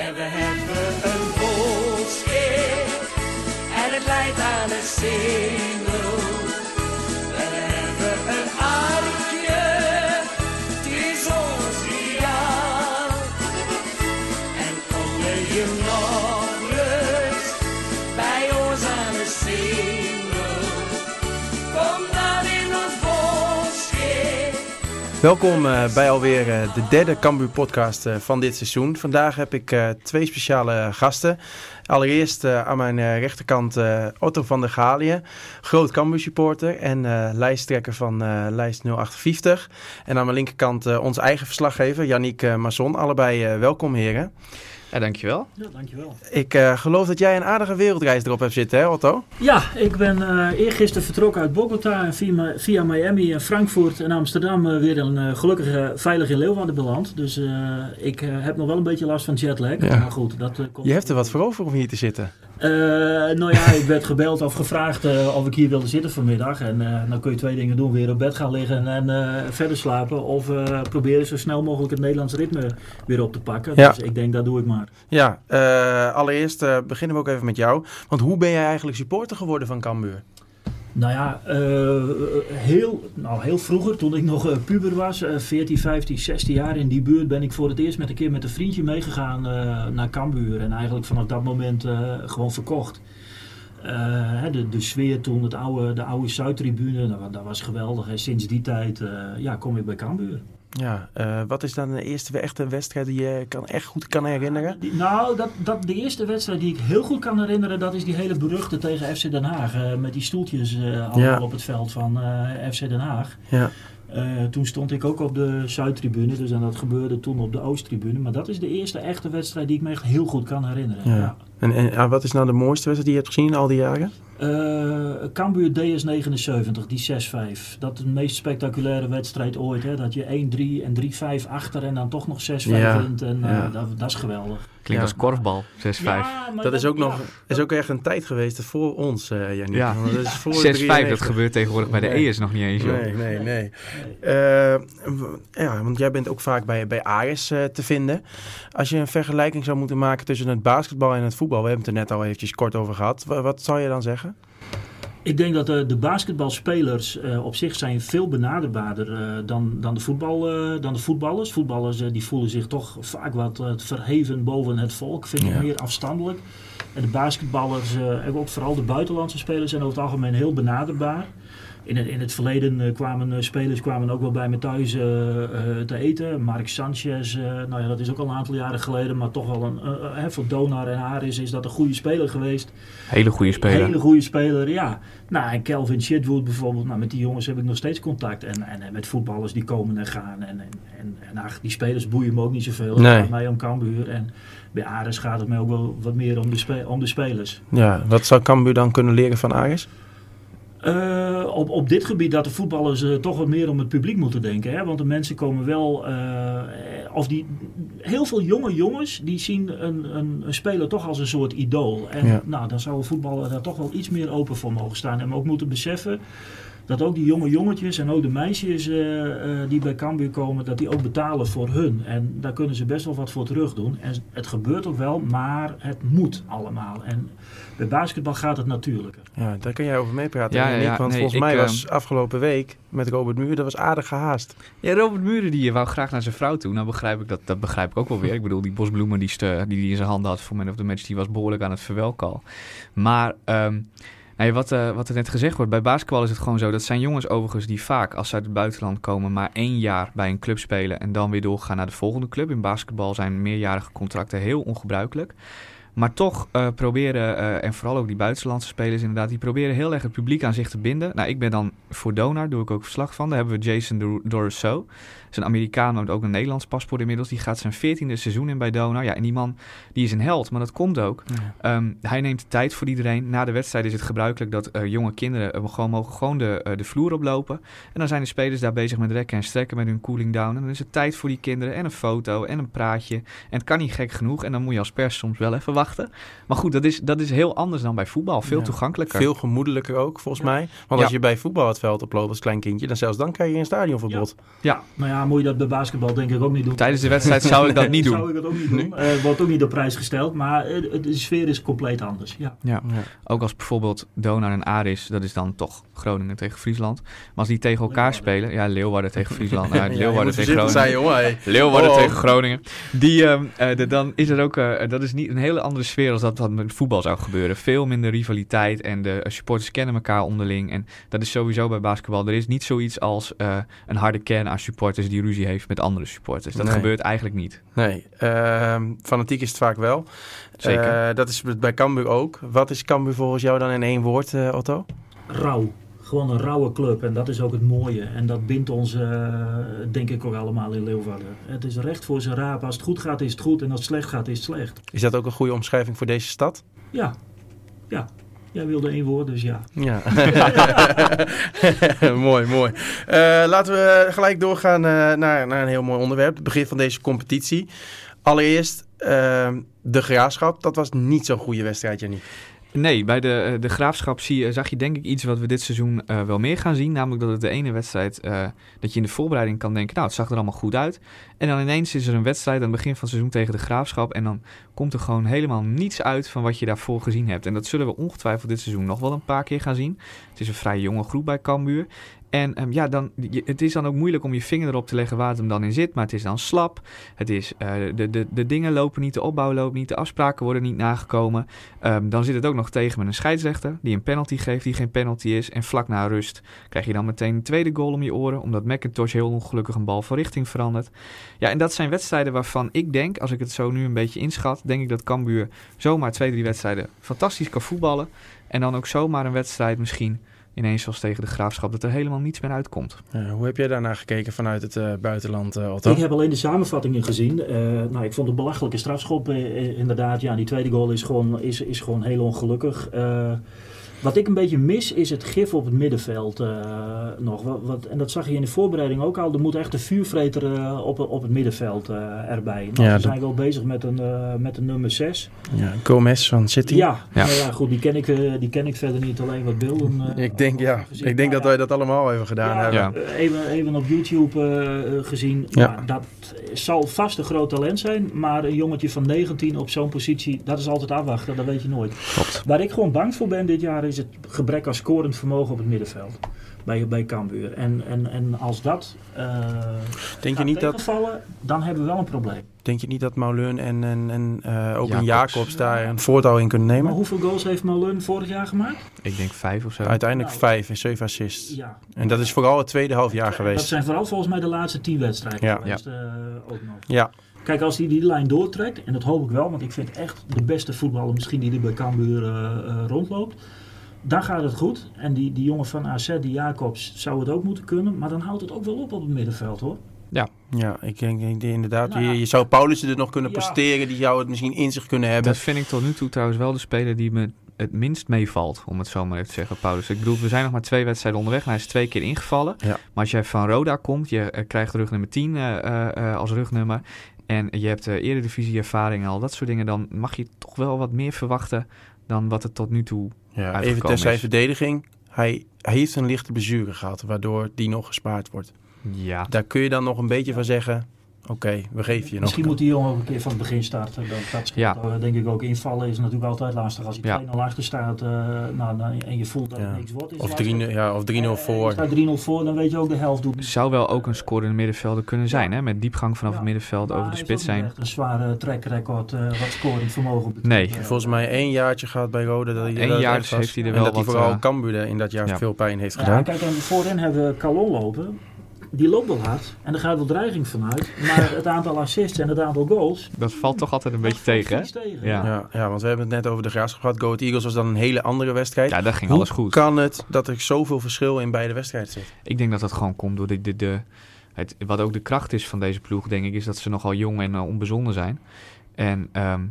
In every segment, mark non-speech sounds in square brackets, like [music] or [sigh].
En we Welkom eh, bij alweer eh, de derde Cambuur podcast eh, van dit seizoen. Vandaag heb ik twee speciale gasten. Allereerst aan mijn rechterkant Otto van der Galië, groot Cambuur supporter en lijsttrekker van lijst 0850. En aan mijn linkerkant onze eigen verslaggever Yannick Masson. Allebei welkom heren. Ja, dankjewel. Ja, dankjewel. Ik eh, geloof dat jij een aardige wereldreis erop hebt zitten hè Otto? Ja, ik ben eh eergisteren vertrokken uit Bogota en via, via Miami en Frankfurt en Amsterdam eh, weer een, gelukkig eh, veilig in Leeuwarden beland. Dus eh, ik heb nog wel een beetje last van jetlag. Ja. Maar goed, dat komt. Je hebt er wat voor over om hier te zitten. Eh, nou ja, ik werd gebeld of gevraagd eh, of ik hier wilde zitten vanmiddag. En eh, dan kun je twee dingen doen. Weer op bed gaan liggen en verder slapen. Of proberen zo snel mogelijk het Nederlands ritme weer op te pakken. Ja. Dus ik denk, dat doe ik maar. Ja, allereerst beginnen we ook even met jou. Want hoe ben jij eigenlijk supporter geworden van Cambuur? Nou ja, eh, heel, nou heel vroeger, toen ik nog eh, puber was, eh 14, 15, 16 jaar in die buurt, ben ik voor het eerst met een keer met een vriendje meegegaan eh, naar Cambuur. En eigenlijk vanaf dat moment gewoon verkocht. De, de sfeer toen, het oude, de oude Zuidtribune, dat, dat was geweldig. En sinds die tijd ja, kom ik bij Cambuur. Ja, eh, wat is dan de eerste echte wedstrijd die je kan, echt goed kan herinneren? Die- nou, dat, dat, de eerste wedstrijd die ik heel goed kan herinneren, dat is die hele beruchte tegen FC Den Haag. eh, met die stoeltjes eh, allemaal Ja. op het veld van FC Den Haag. Ja, toen stond ik ook op de Zuidtribune, dus en dat gebeurde toen op de Oosttribune. Maar dat is de eerste echte wedstrijd die ik me echt heel goed kan herinneren. Ja. Ja. en, en ah, wat is nou de mooiste wedstrijd die je hebt gezien al die jaren? Eh, Cambuur DS79, die 6-5. Dat is de meest spectaculaire wedstrijd ooit. Hè? Dat je 1-3 en 3-5 achter en dan toch nog 6-5 Ja. wint. En eh, Ja. dat, dat is geweldig. Klinkt Ja. als korfbal, 6-5. Ja, maar Dat is ook ja. nog is ook echt een tijd geweest voor ons, eh Jannie. Ja. Want dat is voor 6-5, dat 93. gebeurt tegenwoordig bij de Nee. ES nog niet eens, joh. Nee, nee, nee. Eh, w- ja, want jij bent ook vaak bij, bij Ajax eh, te vinden. Als je een vergelijking zou moeten maken tussen het basketbal en het voetbal, we hebben het er net al eventjes kort over gehad. Wa- wat zou je dan zeggen? Ik denk dat de, de basketbalspelers eh, op zich zijn veel benaderbaarder eh, dan, dan, de voetbal, eh, dan de voetballers. Voetballers eh, die voelen zich toch vaak wat eh, verheven boven het volk. Vind ik Ja. meer afstandelijk. En de basketballers, eh, en ook vooral de buitenlandse spelers, zijn over het algemeen heel benaderbaar. In het, in het verleden eh, kwamen eh, spelers kwamen ook wel bij me thuis eh, te eten. Mark Sanchez, nou ja, dat is ook al een aantal jaren geleden, maar toch wel een, voor Donar en Haris is dat een goede speler geweest. Hele goede speler. Hele goede speler, ja. Nou, en Kelvin Shitwood bijvoorbeeld, nou, met die jongens heb ik nog steeds contact. En, en, en met voetballers die komen en gaan. En, en, en, ach, die spelers boeien me ook niet zoveel. Het Nee. gaat mij om Cambuur. En bij Ares gaat het mij ook wel wat meer om de, spe- om de spelers. Ja, wat zou Cambuur dan kunnen leren van Ajax? Eh, op, op dit gebied dat de voetballers eh, toch wat meer om het publiek moeten denken. Hè? Want de mensen komen wel. eh, of die, heel veel jonge jongens die zien een, een, een speler toch als een soort idool. En Ja. nou, dan zou een voetballer daar toch wel iets meer open voor mogen staan. En ook moeten beseffen dat ook die jonge jongetjes en ook de meisjes eh, eh, die bij Cambuur komen, dat die ook betalen voor hun. En daar kunnen ze best wel wat voor terug doen. En het gebeurt ook wel, maar het moet allemaal. En bij basketbal gaat het natuurlijker. Ja, daar kan jij over meepraten. Ja, Ja, ja. Want Nee, volgens ik, mij ehm, was afgelopen week met Robert Muur, dat was aardig gehaast. Ja, Robert Muren die wou graag naar zijn vrouw toe. Nou begrijp ik dat, dat begrijp ik ook wel weer. Ik bedoel, die bosbloemen die, ste- die hij in zijn handen had voor Man of the Match, die was behoorlijk aan het verwelken al. Maar ehm, wat, eh, wat er net gezegd wordt, bij basketbal is het gewoon zo. Dat zijn jongens overigens die vaak, als ze uit het buitenland komen, maar één jaar bij een club spelen en dan weer doorgaan naar de volgende club. In basketbal zijn meerjarige contracten heel ongebruikelijk. Maar toch eh, proberen, eh, en vooral ook die buitenlandse spelers inderdaad, die proberen heel erg het publiek aan zich te binden. Nou, ik ben dan voor Donar, doe ik ook verslag van. Daar hebben we Jason Dor-. Is een Amerikaan, maar ook een Nederlands paspoort inmiddels. Die gaat zijn veertiende seizoen in bij Donar. Ja, en die man, die is een held, maar dat komt ook. Ehm, hij neemt de tijd voor iedereen. Na de wedstrijd is het gebruikelijk dat eh, jonge kinderen eh, gewoon mogen gewoon de, eh, de vloer oplopen. En dan zijn de spelers daar bezig met rekken en strekken met hun cooling down. En dan is het tijd voor die kinderen en een foto en een praatje. En het kan niet gek genoeg. En dan moet je als pers soms wel even wachten. Maar goed, dat is, dat is heel anders dan bij voetbal. Veel Ja. toegankelijker. Veel gemoedelijker ook, volgens Ja. mij. Want Ja. als je bij voetbal het veld oploopt als klein kindje, dan zelfs dan krijg je een stadionverbod. Ja, Nou ja, Moet je dat bij basketbal denk ik ook niet doen. Tijdens de wedstrijd zou ik dat niet Zou doen. ik dat ook niet doen. Eh, wordt ook niet op prijs gesteld, maar eh, de sfeer is compleet anders. Ja. Ja. Ja. Ook als bijvoorbeeld Donar en Aris, dat is dan toch Groningen tegen Friesland. Maar als die tegen elkaar Leeuwarden. spelen, ja, Leeuwarden tegen Friesland, nou, [laughs] Ja, Leeuwarden tegen Groningen. zijn, jongen. hey. Leeuwarden Oh. tegen Groningen. Die, ehm, eh, de- dan is er ook, eh, dat is niet een hele andere sfeer als dat wat met voetbal zou gebeuren. Veel minder rivaliteit en de eh, supporters kennen elkaar onderling. En dat is sowieso bij basketbal. Er is niet zoiets als eh, een harde kern aan supporters die ruzie heeft met andere supporters. Dat Nee. gebeurt eigenlijk niet. Nee, ehm, fanatiek is het vaak wel. Zeker. Eh, dat is bij Cambuur ook. Wat is Cambuur volgens jou dan in één woord, eh, Otto? Rauw. Gewoon een rauwe club en dat is ook het mooie. En dat bindt ons, eh, denk ik, ook allemaal in Leeuwarden. Het is recht voor zijn raap. Als het goed gaat, is het goed. En als het slecht gaat, is het slecht. Is dat ook een goede omschrijving voor deze stad? Ja, ja. Jij wilde één woord, dus ja. Ja. [laughs] mooi, mooi. Eh, laten we gelijk doorgaan eh, naar, naar een heel mooi onderwerp. Het begin van deze competitie. Allereerst ehm, de graafschap. Dat was niet zo'n goede wedstrijd, Jannie. Nee, bij de, eh, de graafschap zie, zag je denk ik iets wat we dit seizoen eh, wel meer gaan zien. Namelijk dat het de ene wedstrijd, eh, dat je in de voorbereiding kan denken, nou het zag er allemaal goed uit. En dan ineens is er een wedstrijd aan het begin van het seizoen tegen de graafschap. En dan komt er gewoon helemaal niets uit van wat je daarvoor gezien hebt. En dat zullen we ongetwijfeld dit seizoen nog wel een paar keer gaan zien. Het is een vrij jonge groep bij Cambuur. En ehm, ja, dan, het is dan ook moeilijk om je vinger erop te leggen waar het hem dan in zit. Maar het is dan slap. Het is, eh, de, de, de dingen lopen niet, de opbouw loopt niet, de afspraken worden niet nagekomen. Ehm, dan zit het ook nog tegen met een scheidsrechter die een penalty geeft die geen penalty is. En vlak na rust krijg je dan meteen een tweede goal om je oren. Omdat McIntosh heel ongelukkig een bal van richting verandert. Ja, en dat zijn wedstrijden waarvan ik denk, als ik het zo nu een beetje inschat, denk ik dat Cambuur zomaar twee, drie wedstrijden fantastisch kan voetballen. En dan ook zomaar een wedstrijd misschien ineens zoals tegen de Graafschap, dat er helemaal niets meer uitkomt. Eh, hoe heb jij daarnaar gekeken vanuit het eh, buitenland, eh, Otto? Ik heb alleen de samenvattingen gezien. Eh, nou, ik vond het belachelijke strafschop inderdaad. Ja, die tweede goal is gewoon, is, is gewoon heel ongelukkig. Wat ik een beetje mis is het gif op het middenveld eh, nog. Wat, wat, en dat zag je in de voorbereiding ook al. Er moet echt een vuurvreter eh, op, op het middenveld eh, erbij. Nou, Ja, we dat- zijn wel bezig met een, eh, met een nummer 6. Ja, Gomez van City. Ja, Ja. nou ja, goed, die ken, ik, eh, die ken ik verder niet. Alleen wat beelden. Ik denk, ja, gezien. ik denk Maar dat wij dat allemaal even gedaan ja, hebben. Ja. Even, even op YouTube gezien. Ja. Ja. dat zal vast een groot talent zijn. Maar een jongetje van 19 op zo'n positie, dat is altijd afwachten. Dat weet je nooit. Klopt. Waar ik gewoon bang voor ben dit jaar is het gebrek aan scorend vermogen op het middenveld. Bij, bij Cambuur. En, en, en als dat eh Denk je niet dat- dan hebben we wel een probleem. Denk je niet dat Maulun en, en, en eh, ook een Jacobs. Jacobs daar een voortouw in kunnen Maar nemen? hoeveel goals heeft Malun vorig jaar gemaakt? Ik denk vijf of zo. Uiteindelijk Nou. vijf en zeven assists. Ja. En dat is vooral het tweede half jaar Dat geweest. zijn vooral volgens mij de laatste 10 wedstrijden Ja. geweest. eh, ook nog. Ja, Kijk, als hij die lijn doortrekt, en dat hoop ik wel, want ik vind echt de beste voetballer misschien die er bij Cambuur rondloopt. Dan gaat het goed. En die, die jongen van AZ, die Jacobs, zou het ook moeten kunnen. Maar dan houdt het ook wel op op het middenveld hoor. ja ik denk, ik denk inderdaad, Nou ja. je, je zou Paulussen er nog kunnen Ja. presteren. Die zou het misschien in zich kunnen hebben. Dat vind ik tot nu toe trouwens wel de speler die me het minst meevalt, om het zo maar even te zeggen, Paulus. Ik bedoel, we zijn nog maar twee wedstrijden onderweg en hij is twee keer ingevallen. Ja. Maar als jij van Roda komt, je eh, krijgt rugnummer 10 eh, eh, eh, als rugnummer. En je hebt uh, eredivisie ervaring en al dat soort dingen. Dan mag je toch wel wat meer verwachten dan wat het tot nu toe Ja, even ter zijn verdediging. Hij, hij heeft een lichte blessure gehad, waardoor die nog gespaard wordt. Ja, Daar kun je dan nog een beetje van zeggen, oké, we geven je nog. Misschien moet die jongen ook een keer van het begin starten. Dat, dat Ja. eh, denk ik ook. Invallen is natuurlijk altijd lastig. Als je Ja. 2-0 achter staat eh, nou, dan, en je voelt dat Ja. het niks wordt. Is Of lastig. 3-0 ja, of 3-0 Eh, voor. Je staat 3-0 voor, dan weet je ook de helft doet. zou wel ook een scorende middenvelder kunnen zijn, hè? Met diepgang vanaf Ja. het middenveld Maar over de spits is ook niet zijn. echt Een zware trackrecord uh, wat scoring vermogen betreft. Nee. Eh, Volgens mij één jaartje gehad bij Rode. Dat hij Eén jaar heeft hij er En wel dat hij vooral eh, Cambuur in dat jaar ja. veel pijn heeft Ja, gedaan. kijk, en voorin hebben we Calon lopen. Die loopt wel hard en er gaat wel dreiging vanuit. Maar [laughs] het aantal assists en het aantal goals. Dat valt toch altijd een beetje tegen, hè? vies tegen. Ja. Ja, ja, want we hebben het net over de graafschap gehad. Go Ahead Eagles was dan een hele andere wedstrijd. Ja, dat ging Hoe alles goed. kan het dat er zoveel verschil in beide wedstrijden zit? Ik denk dat dat gewoon komt door de, de, de, het, wat ook de kracht is van deze ploeg, denk ik, is dat ze nogal jong en uh, onbezonnen zijn. En ehm,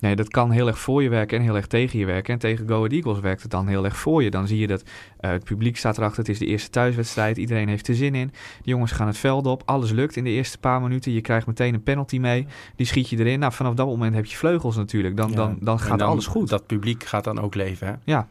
nee, dat kan heel erg voor je werken en heel erg tegen je werken. En tegen Go Ahead Eagles werkt het dan heel erg voor je. Dan zie je dat uh, het publiek staat erachter, het is de eerste thuiswedstrijd, iedereen heeft er zin in. De jongens gaan het veld op, alles lukt in de eerste paar minuten. Je krijgt meteen een penalty mee, die schiet je erin. Nou, vanaf dat moment heb je vleugels natuurlijk, dan, Ja, dan, dan gaat dan- alles goed. Dat publiek gaat dan ook leven, hè? Ja,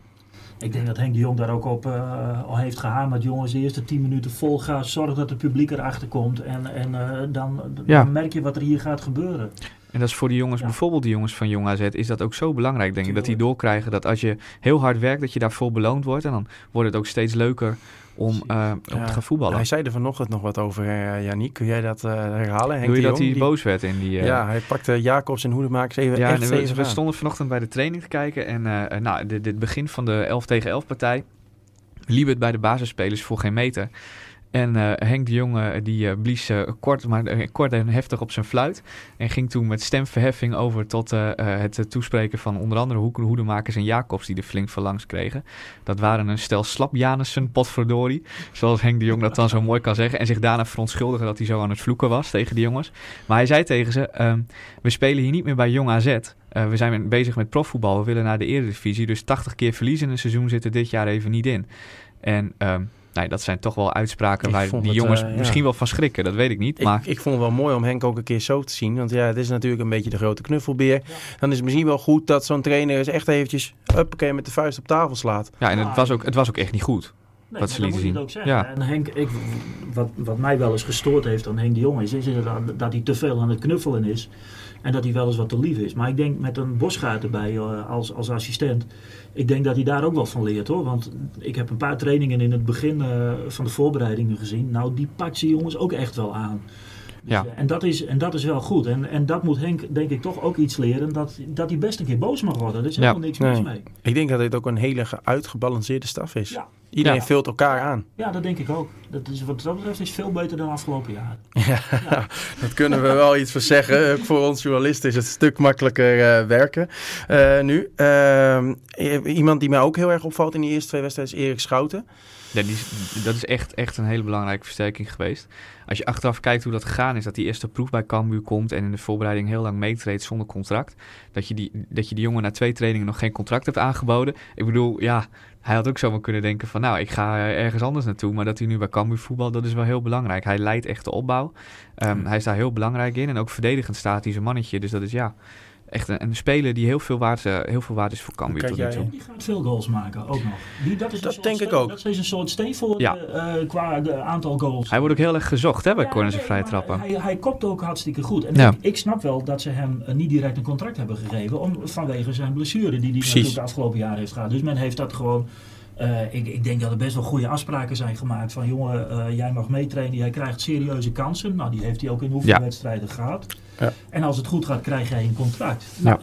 Ik denk dat Henk de Jong daar ook op uh, al heeft gehamerd. Jongens, de eerste 10 minuten vol gaan. Zorg dat het publiek erachter komt. En, en uh, dan, Ja. dan merk je wat er hier gaat gebeuren. En dat is voor die jongens, Ja. bijvoorbeeld die jongens van Jong AZ, is dat ook zo belangrijk, denk ik. Dat die doorkrijgen dat als je heel hard werkt, dat je daarvoor beloond wordt. En dan wordt het ook steeds leuker om, eh, om Ja. te gaan voetballen. Hij zei er vanochtend nog wat over, uh, Janiek. Kun jij dat uh, herhalen? Henk Doe je de dat hij boos werd in die... Ja, hij pakte Jacobs en Hoedemakers even Ja, echt we, stonden vanochtend bij de training te kijken. En nou, dit, dit begin van de 11 tegen 11 partij liep het bij de basisspelers voor geen meter. En uh, Henk de Jonge die uh, blies kort, maar, kort en heftig op zijn fluit. En ging toen met stemverheffing over tot het toespreken van onder andere Hoeken, Hoedemakers en Jacobs die er flink van langs kregen. Dat waren een stel slapjanissen, potverdorie. Zoals Henk de Jong dat dan zo mooi kan zeggen. En zich daarna verontschuldigen dat hij zo aan het vloeken was tegen die jongens. Maar hij zei tegen ze, um, we spelen hier niet meer bij Jong AZ. We zijn bezig met profvoetbal, we willen naar de eredivisie. Dus 80 keer verliezen in een seizoen zit er dit jaar even niet in. En... Um, Nee, dat zijn toch wel uitspraken Ik waar die het, jongens eh, misschien ja. wel van schrikken. Dat weet ik niet. Maar Ik, ik vond het wel mooi om Henk ook een keer zo te zien. Want ja, het is natuurlijk een beetje de grote knuffelbeer. Dan is het misschien wel goed dat zo'n trainer eens echt eventjes... Uppakee, met de vuist op tafel slaat. ja, en het was ook, het was ook echt niet goed. Nee, Wat ze lieten dat zien. ook. Ja. En Henk, ik, wat, wat mij wel eens gestoord heeft aan Henk de Jong is, is inderdaad dat hij te veel aan het knuffelen is. En dat hij wel eens wat te lief is. Maar ik denk met een bosgaard erbij uh, als, als assistent. Ik denk dat hij daar ook wel van leert hoor. Want ik heb een paar trainingen in het begin uh, van de voorbereidingen gezien. Nou, die pakt ze jongens ook echt wel aan. Dus, Ja. en, dat is, en dat is wel goed. En, en dat moet Henk denk ik toch ook iets leren. Dat, dat hij best een keer boos mag worden. Er is Ja. helemaal niks mis Nee. mee. Ik denk dat dit ook een hele ge- uitgebalanceerde staf is. Ja. Iedereen Ja. vult elkaar aan. Ja, dat denk ik ook. Dat is, wat dat betreft is veel beter dan afgelopen jaar. [laughs] Ja, [laughs] dat kunnen we wel iets van zeggen. Ook [laughs] voor ons journalisten is het een stuk makkelijker uh, werken uh, nu. Uh, iemand die mij ook heel erg opvalt in die eerste twee wedstrijden is Erik Schouten. Ja, die dat is echt, echt een hele belangrijke versterking geweest. Als je achteraf kijkt hoe dat gegaan is, dat die eerste proef bij Cambuur komt en in de voorbereiding heel lang meetreedt zonder contract. Dat je, die, dat je die jongen na twee trainingen nog geen contract hebt aangeboden. Ik bedoel, ja, hij had ook zomaar kunnen denken van nou, ik ga ergens anders naartoe. Maar dat hij nu bij Cambuur voetbal, dat is wel heel belangrijk. Hij leidt echt de opbouw. Um, hij is daar heel belangrijk in en ook verdedigend staat hij zijn mannetje. Dus dat is ja, echt een, een speler die heel veel waard, uh, heel veel waard is voor Cambuur tot nu jij- toe. Die gaat veel goals maken, ook nog. Die, dat is een Dat soort denk ik ook. Dat is een soort voor Ja. eh, qua de aantal goals. Hij wordt ook heel erg gezocht hè, bij Ja, corners en vrije trappen. Hij, hij kopt ook hartstikke goed. En Ja. ik, ik snap wel dat ze hem eh, niet direct een contract hebben gegeven. Om, vanwege zijn blessure die hij natuurlijk de afgelopen jaar heeft gehad. Dus men heeft dat gewoon... eh, ik, ik denk dat er best wel goede afspraken zijn gemaakt. Van jongen, eh, jij mag meetrainen. Jij krijgt serieuze kansen. Nou, die heeft hij ook in hoeveel Ja. wedstrijden gehad. Ja. En als het goed gaat, krijg jij een contract. Nou,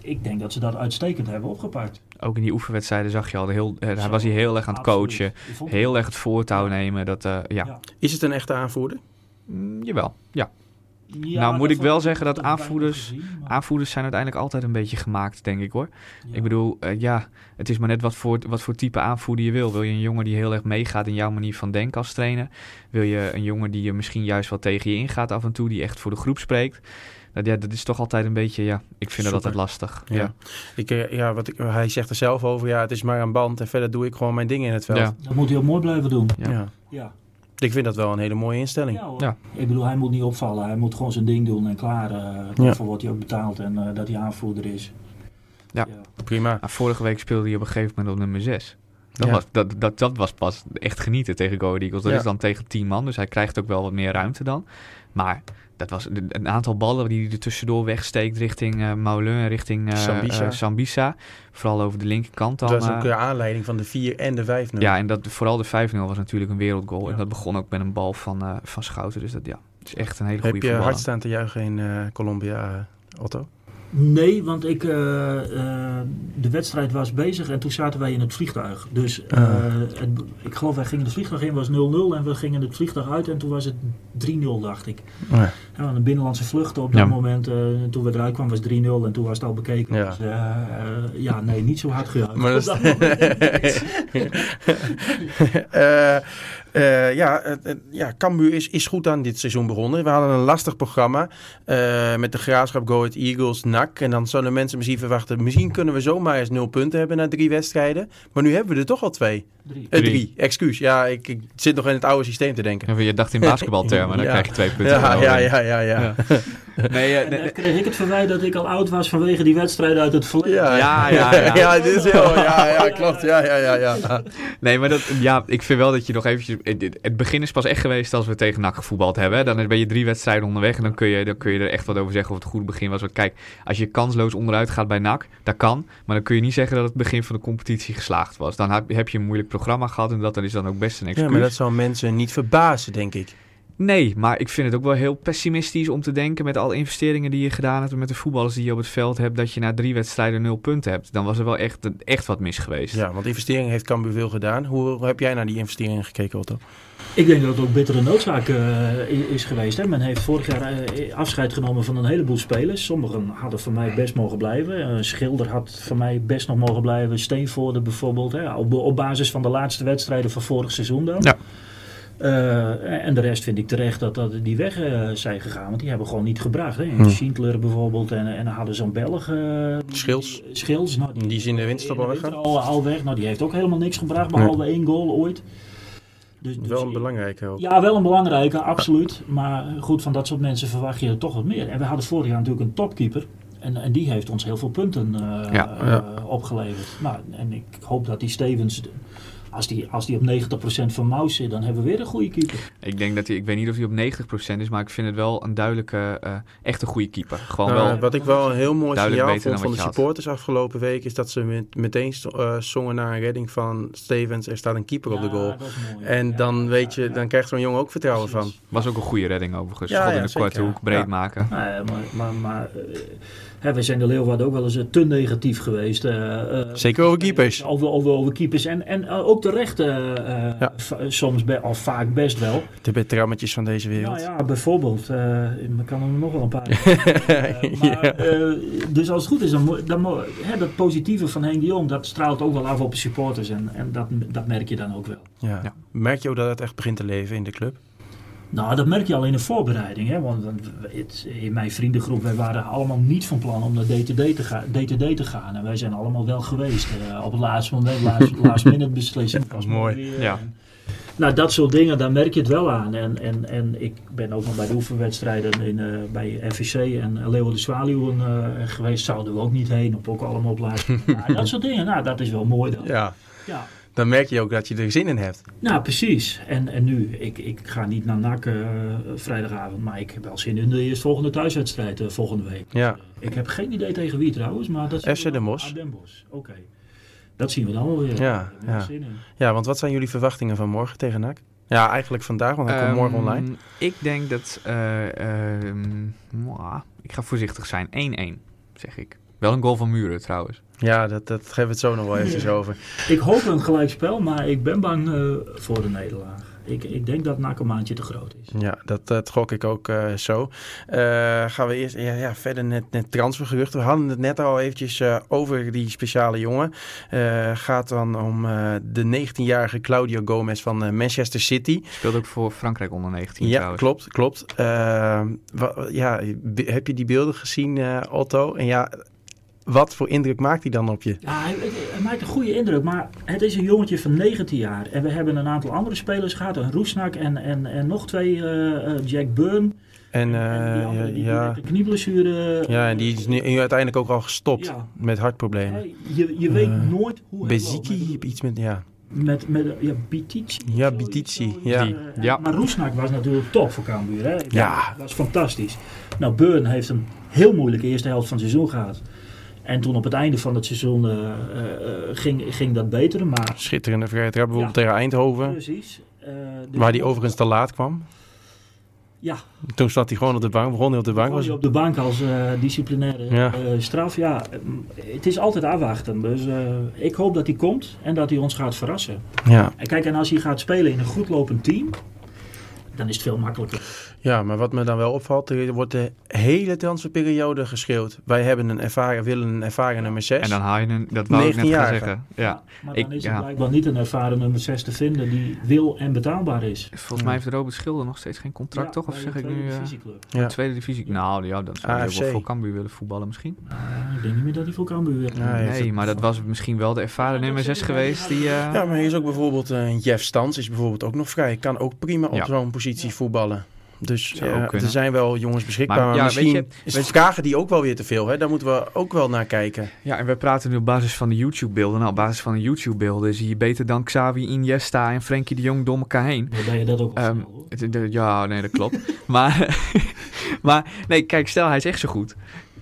Ik denk dat ze dat uitstekend hebben opgepakt. Ook in die oefenwedstrijden zag je al, heel, eh, hij Zo, was hier heel erg aan het absoluut. coachen. Heel erg het voortouw nemen. Dat, eh, ja. Ja. Is het een echte aanvoerder? Mm, jawel, ja. Ja, Nou, moet ik wel zeggen dat aanvoerders- gezien, maar- Aanvoerders zijn uiteindelijk altijd een beetje gemaakt, denk ik hoor. ja. Ik bedoel, eh, ja, het is maar net wat voor, wat voor type aanvoerder je wil. Wil je een jongen die heel erg meegaat in jouw manier van denken als trainer? Wil je een jongen die je misschien juist wat tegen je ingaat af en toe, die echt voor de groep spreekt? Dat, ja, dat is toch altijd een beetje, ja, ik vind dat altijd lastig. Ja. Ja. Ik, eh, ja, wat ik, hij zegt er zelf over, ja, het is maar een band en verder doe ik gewoon mijn dingen in het veld. Ja. Dat moet hij ook mooi blijven doen. Ja. Ja. Ik vind dat wel een hele mooie instelling. Ja. Ik bedoel, hij moet niet opvallen. Hij moet gewoon zijn ding doen en klaar. eh Ja. Daarvoor wordt hij ook betaald en eh, dat hij aanvoerder is. Ja. Prima. Nou, vorige week speelde hij op een gegeven moment op nummer 6. Dat, Ja. was, dat, dat, dat was pas echt genieten tegen Go Eagles. Dat Ja. is dan tegen 10 man, dus hij krijgt ook wel wat meer ruimte dan. Maar dat was een- aantal ballen die hij er tussendoor wegsteekt richting eh Moulin, richting eh, Sambisa. Sambisa. Vooral over de linkerkant dan. Dat was ook de aanleiding van de 4 en de 5 ja, en dat, vooral de 5-0 was natuurlijk een wereldgoal. Ja. En dat begon ook met een bal van, van Schouten. Dus dat ja, het is echt een hele Heb goede je voetballer. hard staan te juichen in Colombia, Otto? Nee, want ik, eh, eh, de wedstrijd was bezig en toen zaten wij in het vliegtuig. Dus het, ik geloof wij gingen het vliegtuig in, was 0-0 en we gingen het vliegtuig uit en toen was het 3-0 dacht ik. Ja. Ja, de binnenlandse vluchten op Ja. dat moment, eh, toen we eruit kwamen was 3-0 en toen was het al bekeken. Ja. Dus ja, nee, niet zo hard gejuicht. Maar dat is- [laughs] [laughs] Eh, ja, eh, ja, Cambuur is, is goed aan dit seizoen begonnen. We hadden een lastig programma eh, met de Graafschap, Go Ahead Eagles, NAC. En dan zouden mensen misschien verwachten, misschien kunnen we zomaar eens nul punten hebben na drie wedstrijden. Maar nu hebben we er toch al twee. Drie. Eh, Drie. drie, excuus. Ja, ik, ik zit nog in het oude systeem te denken. Ja, Je dacht in basketbaltermen, dan [laughs] Ja. krijg je twee punten. Ja, ja, ja, ja. [laughs] Nee, eh, En nee, dan kreeg ik het verwijt dat ik al oud was vanwege die wedstrijd uit het verleden. Ja, Ja, ja, ja. [laughs] ja, dit is heel, ja, ja, klopt. Ja, ja, ja, ja. Nee, maar dat, ja, ik vind wel dat je nog eventjes... Het, begin is pas echt geweest als we tegen NAC gevoetbald hebben. Dan ben je drie wedstrijden onderweg en dan kun, je, dan kun je er echt wat over zeggen of het een goed begin was. Want kijk, als je kansloos onderuit gaat bij NAC, dat kan. Maar dan kun je niet zeggen dat het begin van de competitie geslaagd was. Dan heb, heb je een moeilijk programma gehad en dat dan is dan ook best een excuus. Ja, maar dat zou mensen niet verbazen, denk ik. Nee, maar ik vind het ook wel heel pessimistisch om te denken met alle investeringen die je gedaan hebt en met de voetballers die je op het veld hebt, dat je na drie wedstrijden nul punten hebt. Dan was er wel echt, echt wat mis geweest. Ja, want investering heeft Cambuur veel gedaan. Hoe, hoe heb jij naar die investeringen gekeken, Otto? Ik denk dat het ook bittere noodzaak eh, is geweest. Hè. Men heeft vorig jaar eh, afscheid genomen van een heleboel spelers. Sommigen hadden voor mij best mogen blijven. Eh, Schilder had voor mij best nog mogen blijven. Steenvoorde bijvoorbeeld. Hè. Op, op basis van de laatste wedstrijden van vorig seizoen dan. Ja. Eh, en de rest vind ik terecht dat, dat die weg eh, zijn gegaan. Want die hebben gewoon niet gebracht. Hè. Hm. Schindler bijvoorbeeld. En, en dan hadden zo'n Belg. eh, Schils. die- Schils. Nou, Die is in de winterstop al winter Al, weg. Nou, die heeft ook helemaal niks gebracht. Behalve één goal ooit. Dus, dus Wel een belangrijke ook. ja, wel een belangrijke, absoluut. Maar goed, van dat soort mensen verwacht je toch wat meer. En we hadden vorig jaar natuurlijk een topkeeper. En, en die heeft ons heel veel punten Ja, ja. opgeleverd. Nou, en ik hoop dat die Stevens, als die, als die op 90% van Maus zit, dan hebben we weer een goede keeper. Ik denk dat hij, ik weet niet of hij op 90% is, maar ik vind het wel een duidelijke, eh echt een goede keeper. Gewoon Nou, wel. wat ik wel een heel mooi duidelijk signaal beter vond dan van de had. supporters afgelopen week... is dat ze met, meteen uh, zongen naar een redding van Stevens. Er staat een keeper op de goal. Mooi. En Ja, dan ja, weet je, ja. dan krijgt zo'n jongen ook vertrouwen van. Was ook een goede redding overigens. Ja, Schot ja, in de zeker, korte hoek, breed Ja. maken. Nou ja, maar, maar, maar eh, hè, we zijn de Leeuwarden ook wel eens eh, te negatief geweest. eh, eh, Zeker over keepers. Over, over, over keepers. En, en eh, ook terecht Ja. v- soms, be- of vaak best wel. De betrammetjes van deze wereld. Nou ja, bijvoorbeeld. eh ik kan er nog wel een paar. [laughs] Maar, Ja. eh, dus als het goed is, dan, dan hè, dat positieve van Henk de Jong, dat straalt ook wel af op de supporters. En, en dat, dat merk je dan ook wel. Ja. Ja. Merk je ook dat het echt begint te leven in de club? Nou, dat merk je al in de voorbereiding. Hè? Want het, in mijn vriendengroep, wij waren allemaal niet van plan om naar DTD te, ga, DTD te gaan. En wij zijn allemaal wel geweest. eh, op het laatste moment, last, [laughs] last minute beslissing. dat is mooi. Weer, Ja. en- nou, dat soort dingen, daar merk je het wel aan. En, en, en ik ben ook nog bij de oefenwedstrijden in, eh, bij FVC en Leeuwen de Zwaluwen eh, geweest. Zouden we ook niet heen, op ook allemaal op laatste [laughs] Maar Dat soort dingen, nou, dat is wel mooi dan. Ja. Ja. Dan merk je ook dat je er zin in hebt. Nou, precies. En, en nu, ik, ik ga niet naar NAC eh, vrijdagavond, maar ik heb wel zin in de eerstvolgende thuiswedstrijd eh, volgende week. Ja. Ik heb geen idee tegen wie trouwens, maar dat zien FC Den. Bosch. Ah, Den Bosch, oké. Dat zien we dan wel weer. Ja, ja. zin in. Ja, want wat zijn jullie verwachtingen van morgen tegen NAC? Ja, eigenlijk vandaag, want hij komt Ehm, morgen online. Ik denk dat. eh, ehm, mwah, ik ga voorzichtig zijn. 1-1, zeg ik. Wel een goal van Muren trouwens. Ja, dat, dat geven we het zo nog wel eventjes over. Ik hoop een gelijkspel, maar ik ben bang eh, voor de nederlaag. Ik, ik denk dat maandje te groot is. Ja, dat, dat gok ik ook eh, zo. Eh, gaan we eerst ja, ja, verder net, net transfergeruchten. We hadden het net al eventjes eh, over die speciale jongen. Eh, gaat dan om eh, de 19-jarige Claudio Gomez van Manchester City. Speelt ook voor Frankrijk onder 19 Ja, trouwens. klopt, klopt. Ja, heb je die beelden gezien, eh, Otto? En ja, wat voor indruk maakt hij dan op je? Ja, hij, hij maakt een goede indruk, maar het is een jongetje van 19 jaar. En we hebben een aantal andere spelers gehad, een Roesnak en, en, en nog twee, eh, eh, Jack Burn. En, En die eh, andere, die ja, met de knieblessure. ja, en die is nu uiteindelijk ook al gestopt Ja. met hartproblemen. Je, je weet nooit hoe. Beziki, iets met, ja. Met, met, ja, Bitici. Ja, Bitici, Ja. Maar Roesnak was natuurlijk top voor Cambuur. Hè? Ja. Dat was fantastisch. Nou, Burn heeft een heel moeilijke eerste helft van het seizoen gehad. En toen op het einde van het seizoen eh, eh, eh, ging, ging dat beter. Maar Schitterende trap bijvoorbeeld Ja. tegen Eindhoven. precies. dus- Waar hij overigens te laat kwam. Ja, Toen zat hij gewoon op de bank, begon hij op de bank. Was, je op de bank als eh, disciplinaire Ja. straf. Ja, het is altijd afwachten. Dus ik hoop dat hij komt en dat hij ons gaat verrassen. ja. En kijk, en als hij gaat spelen in een goed lopend team, dan is het veel makkelijker. ja, maar wat me dan wel opvalt, er wordt de hele transferperiode geschreeuwd. Wij hebben een ervaren, willen een ervaren nummer 6. En dan haal je een, dat wou ik net gaan 19-jarige. zeggen. Ja. Maar dan Ik- is ja. blijkbaar niet een ervaren nummer 6 te vinden die wil en betaalbaar is. Volgens mij heeft Robert Schilder nog steeds geen contract, Ja, toch? Of zeg de ik nu... eh. Ja. Tweede divisie? Nou ja, dan zou wel voor Cambuur willen voetballen misschien. Ah, ik denk niet meer dat hij voor Cambuur wil. Nee, het- maar dat was misschien wel de ervaren Ja, nummer dat 6 is- geweest. Die, eh, Ja, maar hier is ook bijvoorbeeld eh, Jeff Stans, is bijvoorbeeld ook nog vrij. Kan ook prima op Ja. zo'n positie voetballen. Dus ook er zijn wel jongens beschikbaar. Maar Maar, ja, misschien weet je- is weet je- vragen die ook wel weer te veel. Hè? Daar moeten we ook wel naar kijken. Ja, en we praten nu op basis van de YouTube-beelden. Nou, op basis van de YouTube-beelden zie je beter dan Xavi, Iniesta en Frenkie de Jong door elkaar heen. Ben je dat ook Ehm. Het- de- Ja, nee, dat klopt. [laughs] maar, [laughs] maar nee, kijk, stel hij is echt zo goed.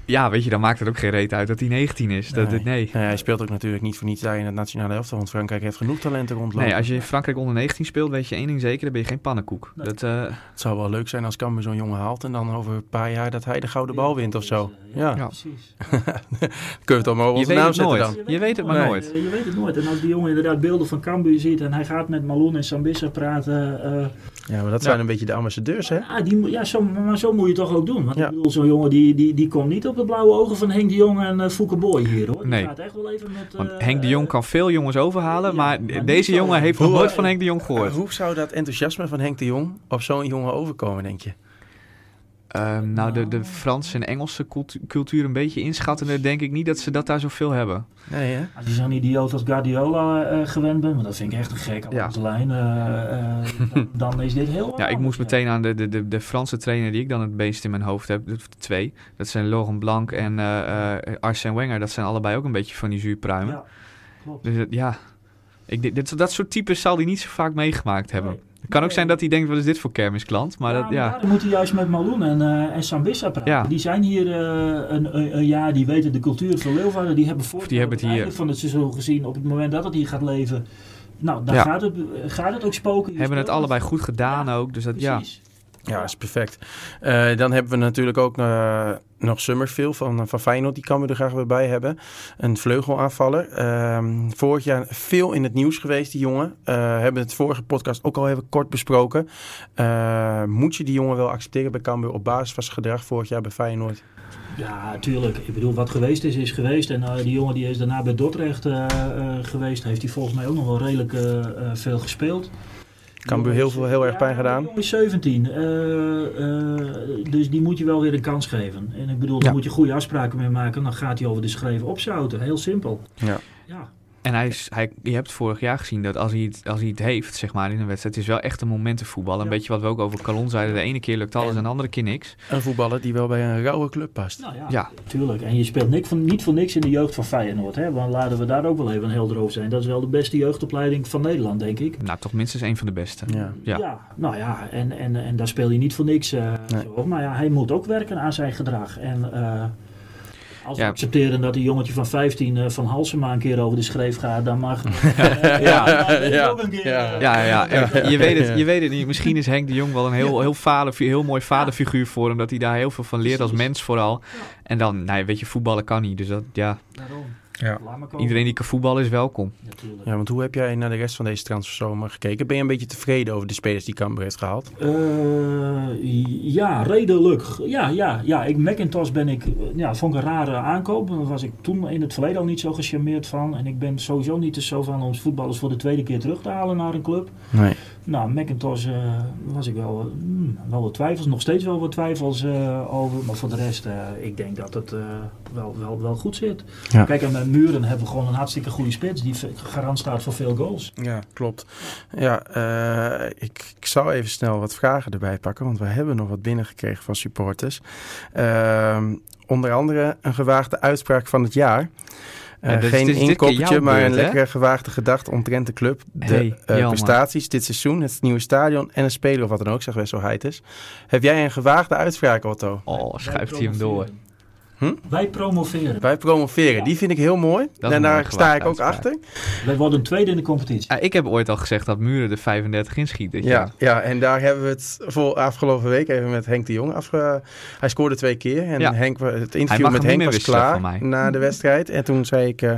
Ja, weet je, dan maakt het ook geen reet uit dat hij 19 is. Dat, Nee. nee. Nee, hij speelt ook natuurlijk niet voor niets daar in het nationale elftal. Want Frankrijk heeft genoeg talenten rondlopen. Nee, als je in Frankrijk onder 19 speelt, weet je één ding zeker, dan ben je geen pannenkoek. Nee. Dat, eh, Het zou wel leuk zijn als Cambuur zo'n jongen haalt. En dan over een paar jaar dat hij de gouden bal wint of zo. Ja, Ja. precies. [laughs] kun je het allemaal je onze naam zetten nooit. dan. Je weet het maar Nee. nooit. Je weet het nooit. En als die jongen inderdaad beelden van Cambuur ziet en hij gaat met Malone en Sambissa praten. eh, Ja, maar dat Ja. zijn een beetje de ambassadeurs, hè? ah, die, ja, zo, maar zo moet je toch ook doen. Want Ja. ik bedoel, zo'n jongen die, die, die komt niet op de blauwe ogen van Henk de Jong en uh, Fouke Boy hier hoor. Die Nee. gaat echt wel even met... Want eh, Henk de Jong kan veel jongens overhalen, ja, maar deze jongen heeft nog nooit van Henk de Jong gehoord. Hoe zou dat enthousiasme van Henk de Jong op zo'n jongen overkomen, denk je? Ehm, nou, de, de Franse en Engelse cultu- cultuur een beetje inschattende, denk ik niet dat ze dat daar zoveel hebben. Nee, hè? Als je zo'n idioot als Guardiola eh, gewend bent, maar dat vind ik echt een gek Ja. op de lijn, eh, eh, dan, dan is dit heel [laughs] Ja, ik moest meteen aan de, de, de, de Franse trainer die ik dan het beest in mijn hoofd heb. De twee. Dat zijn Laurent Blanc en eh, eh, Arsène Wenger. Dat zijn allebei ook een beetje van die zuurpruimen. Ja, klopt. Dus ja, ik, denk- dit, dat soort types zal hij niet zo vaak meegemaakt hebben. Nee. Het kan ook zijn dat hij denkt, wat is dit voor kermisklant? Maar dat, ja. daarom moet hij juist met Malone en, eh en Sambissa praten. Ja. Die zijn hier eh, een, een, een jaar, die weten de cultuur van Leeuwarden. Die hebben voor die hebben het hier. van het seizoen gezien. Op het moment dat het hier gaat leven, nou, dan Ja. gaat, het, gaat het ook spoken. Hebben het allebei goed gedaan ook. Dus dat, ja. Precies. Ja, dat is perfect. Eh, dan hebben we natuurlijk ook eh, nog Summerfield van, van Feyenoord. Die kan we er graag weer bij hebben. Een vleugelaanvaller. Ehm, vorig jaar veel in het nieuws geweest, die jongen. Eh hebben het vorige podcast ook al even kort besproken. Moet je die jongen wel accepteren bij Cambuur op basis van zijn gedrag vorig jaar bij Feyenoord? Ja, tuurlijk. Ik bedoel, wat geweest is, is geweest. En die jongen die is daarna bij Dordrecht geweest. Heeft hij volgens mij ook nog wel redelijk veel gespeeld. Cambuur heel veel, heel erg pijn gedaan. Is 17. eh, eh, dus die moet je wel weer een kans geven. En ik bedoel, daar Ja. moet je goede afspraken mee maken. Dan gaat hij over de schreven opzouten. Heel simpel. Ja. Ja. En hij is, hij, je hebt vorig jaar gezien dat als hij, het, als hij het heeft, zeg maar, in een wedstrijd, het is wel echt een momentenvoetbal. Een Ja. beetje wat we ook over Calon zeiden. De ene keer lukt alles En- en de andere keer niks. Een voetballer die wel bij een rauwe club past. Nou ja, Ja. tuurlijk. En je speelt niet, van, niet voor niks in de jeugd van Feyenoord. Hè? Want laten we daar ook wel even helder over zijn. Dat is wel de beste jeugdopleiding van Nederland, denk ik. Nou, toch minstens een van de beste. Ja. Ja. nou ja, en, en, en daar speel je niet voor niks. eh, Nee. zo. Maar ja, hij moet ook werken aan zijn gedrag. En eh, als we Ja. accepteren dat een jongetje van 15 eh, van Halsema een keer over de schreef gaat, dan mag [laughs] Ja. ja, Ja. een keer. Ja. eh, Ja, ja, en je, weet Ja. het, je weet het niet. Misschien is Henk de Jong wel een heel, heel, vader, heel mooi vaderfiguur voor hem. Dat hij daar heel veel van leert als mens vooral. En dan, nou, weet je, voetballen kan niet. Dus dat, ja, Daarom. Ja. Iedereen die kan voetballen is welkom. Natuurlijk. Ja, want hoe heb jij naar de rest van deze transferzomer gekeken? Ben je een beetje tevreden over de spelers die Cambuur heeft gehaald? Eh, ja, redelijk. Ja, ja, ja. Ik, Macintosh ben ik, ja, vond ik een rare aankoop. Daar was ik toen in het verleden al niet zo gecharmeerd van. En ik ben sowieso niet zo van om voetballers voor de tweede keer terug te halen naar een club. Nee. Nou, Macintosh eh, was ik wel, hmm, wel wat twijfels, nog steeds wel wat twijfels eh, over. Maar voor de rest, eh, ik denk dat het eh, wel, wel, wel goed zit. Ja. Kijk, en met Muren hebben we gewoon een hartstikke goede spits die garant staat voor veel goals. Ja, klopt. Ja, eh, ik, ik zal even snel wat vragen erbij pakken, want we hebben nog wat binnengekregen van supporters. Ehm, onder andere een gewaagde uitspraak van het jaar. Eh, Ja, dit is- geen dit is dit inkoppertje, maar een beurt, lekkere gewaagde gedachte omtrent de club. De Hey, eh, prestaties dit seizoen, het nieuwe stadion en een speler of wat dan ook, zeg Wesselheid is. Heb jij een gewaagde uitspraak, Otto? Oh, schuift hij hem door. Hm? Wij promoveren. Wij promoveren, Ja. die vind ik heel mooi. en daar sta ik ook uitspraak. achter. Wij worden tweede in de competitie. Ah, ik heb ooit al gezegd dat Muren de 35 inschiet dit Ja, jaar. ja, en daar hebben we het voor afgelopen week even met Henk de Jong afge... Hij scoorde twee keer en Ja. Henk, het interview met Henk was klaar na de wedstrijd. En toen zei ik, eh,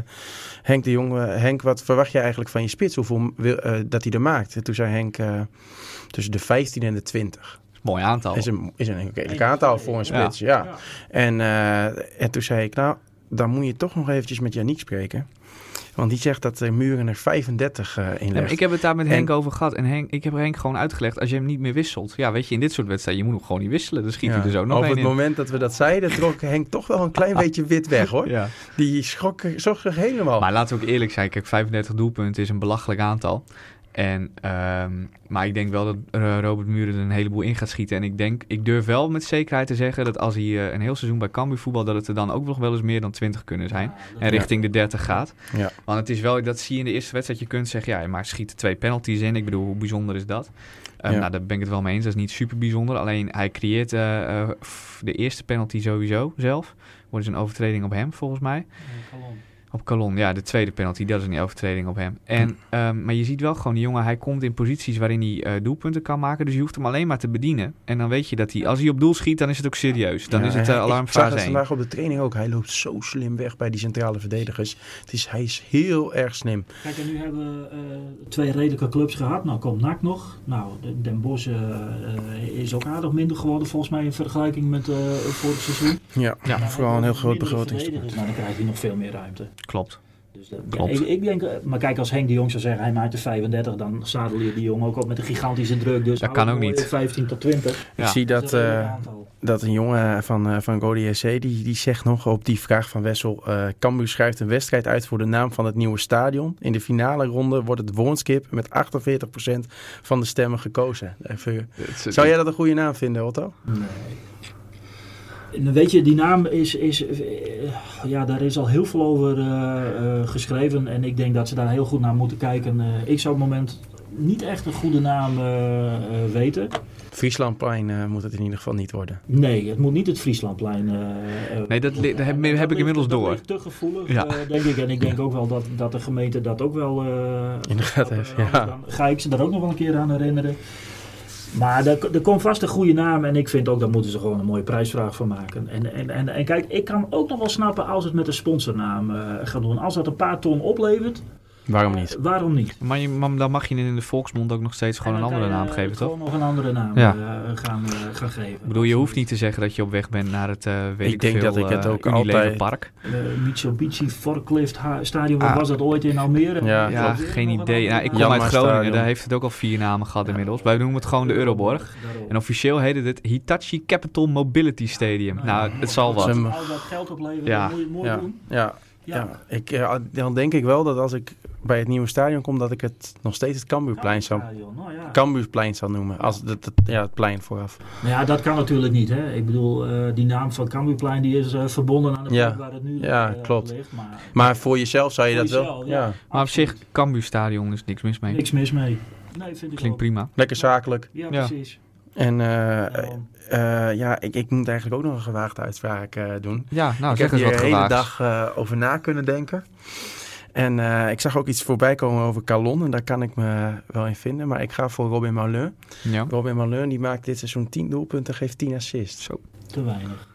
Henk de Jong, eh, Henk, wat verwacht je eigenlijk van je spits? Hoeveel wil, eh, dat hij er maakt? En toen zei Henk, eh, tussen de 15 en de 20. Mooi aantal. Is een, is een redelijk aantal voor een spits, ja. Ja. En, eh, en toen zei ik, nou, dan moet je toch nog eventjes met Yannick spreken. Want die zegt dat de muren er 35 eh in legt. ik heb het daar met En- Henk over gehad. En Henk, ik heb Henk gewoon uitgelegd, als je hem niet meer wisselt. Ja, weet je, in dit soort wedstrijden, je moet hem gewoon niet wisselen. Dan schiet Ja. hij er zo nog Op het in. moment dat we dat zeiden, trok Henk toch wel een klein [laughs] beetje wit weg hoor. Ja. Die schrok, schrok zich helemaal. Maar laten we ook eerlijk zijn, kijk, 35 doelpunten is een belachelijk aantal. En, ehm, maar ik denk wel dat eh, Robert Muren er een heleboel in gaat schieten. En ik denk, ik durf wel met zekerheid te zeggen dat als hij eh, een heel seizoen bij Cambuur voetbal, dat het er dan ook nog wel eens meer dan 20 kunnen zijn. En richting de 30 gaat. Ja. Want het is wel, dat zie je in de eerste wedstrijd. Je kunt zeggen, ja, maar schiet er twee penalties in. Ik bedoel, hoe bijzonder is dat? Ehm, Ja. Nou, daar ben ik het wel mee eens. Dat is niet super bijzonder. Alleen hij creëert eh, de eerste penalty sowieso zelf. Wordt dus een overtreding op hem, volgens mij. Op Calon, ja, de tweede penalty, dat is een overtreding op hem. En, ehm, maar je ziet wel gewoon, die jongen, hij komt in posities waarin hij eh, doelpunten kan maken. Dus je hoeft hem alleen maar te bedienen. En dan weet je dat hij, als hij op doel schiet, dan is het ook serieus. Dan Ja, is het uh, Ik zag alarmfase het 1. vandaag op de training ook. Hij loopt zo slim weg bij die centrale verdedigers. Het is, hij is heel erg slim. Kijk, en nu hebben we eh, twee redelijke clubs gehad. Nou komt NAC nog. Nou, de- Den Bosch is ook aardig minder geworden volgens mij in vergelijking met eh vorig seizoen. Ja, Ja. vooral een heel groot begrotingstekort. Maar dan krijg je nog veel meer ruimte. Klopt. Dus dat- Klopt. ja, ik, ik denk, eh, maar kijk, als Henk de Jong zou zeggen hij maakt er 35, dan zadel je die jongen ook op met een gigantische druk. Dus Dat kan ook niet. 15 tot 20. Ja. Ik zie dat, Dat eh, dat een jongen van, eh van Godi SC, die, die zegt nog op die vraag van Wessel... eh Cambuur schrijft een wedstrijd uit voor de naam van het nieuwe stadion. In de finale ronde wordt het Woonskip met 48% van de stemmen gekozen. Even, zou jij dat een goede naam vinden, Otto? Nee. En weet je, die naam is, is eh, ja, daar is al heel veel over eh, eh, geschreven en ik denk dat ze daar heel goed naar moeten kijken. Eh, ik zou op het moment niet echt een goede naam weten. Frieslandplein eh, moet het in ieder geval niet worden. Nee, het moet niet het Frieslandplein. Nee, dat dat heb- heb ik inmiddels dat door. ligt te gevoelig, Ja. eh, denk ik. En ik denk ook wel dat, dat de gemeente dat ook wel... eh, Inderdaad, eh, heeft, ja. Dan ga ik ze daar ook nog wel een keer aan herinneren. Maar er, er komt vast een goede naam. En ik vind ook, daar moeten ze gewoon een mooie prijsvraag van maken. En, en, en, kijk, ik kan ook nog wel snappen als het met een sponsornaam eh gaat doen. Als dat een paar ton oplevert, Waarom niet? waarom niet? Maar, je, maar dan mag je in de volksmond ook nog steeds gewoon En een andere naam je, geven, eh, toch? Gewoon nog een andere naam Ja. eh, gaan, eh, gaan geven. Ik bedoel, je hoeft niet te zeggen dat je op weg bent naar het, eh weet Ik ik, denk veel, dat ik het eh, ook altijd- Park. Eh, Mitsubishi Forklift Stadion, wat Ah. was dat ooit in Almere? Ja, geen idee. Nou, ik kom uit Groningen, Stadion. daar heeft het ook al vier namen gehad inmiddels. Wij noemen het gewoon de Euroborg. Daarom. En officieel heet het het Hitachi Capital Mobility Stadium. Nou, het zal wat. Zijn- Als dat geld oplevert, Ja. dan moet je het mooi Ja, doen. ja, Ja. ja. Ik, eh, dan denk ik wel dat als ik bij het nieuwe stadion kom, dat ik het nog steeds het Cambuurplein zou, nou ja. Cambuurplein zou noemen. Als het, het- ja, het plein vooraf. Nou ja, dat kan natuurlijk niet. Hè. Ik bedoel, eh, die naam van Cambuurplein die is eh, verbonden aan de Ja. plek waar het nu Ja, klopt. ligt. Maar Maar voor jezelf zou je Voor dat wel... jezelf, ja. ja. Maar op zich, absoluut. Cambuur Stadion is niks mis mee. niks mis mee. Nee, vind ik Klinkt ook. prima. Lekker zakelijk. Ja, Ja. precies. En eh, Daarom. eh, ja, ik, ik moet eigenlijk ook nog een gewaagde uitspraak eh, doen. Ja, nou, ik zeg heb eens hier wat de hele dag eh, over na kunnen denken. En eh, ik zag ook iets voorbij komen over Calon. En daar kan ik me wel in vinden. Maar ik ga voor Robin Malin. Ja. Robin Malin die maakt dit seizoen 10 doelpunten en geeft 10 assists. Zo, Te weinig.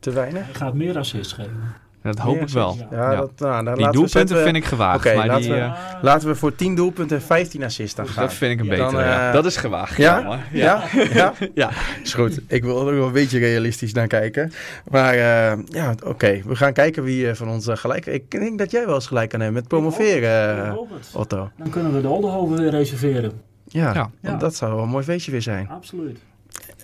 Te weinig? Hij gaat meer assists geven. Dat hoop ik wel. Ja. Ja, Dat, nou, dan Die laten we, doelpunten we- vind ik gewaagd. Oké, maar laten die, we- eh, Laten we voor 10 doelpunten en 15 assists dan gaan. dat vind ik een Ja, betere. dan, eh, Dat is gewaagd. Ja? jongen. Ja? Ja? [laughs] Ja. Is goed. Ik wil er ook wel een beetje realistisch naar kijken. Maar eh, ja, oké. We gaan kijken wie van ons gelijk... Ik denk dat jij wel eens gelijk kan hebben met promoveren. Otto. Dan kunnen we de Oldenhoven weer reserveren. Ja, dat zou wel een mooi feestje weer zijn. Absoluut.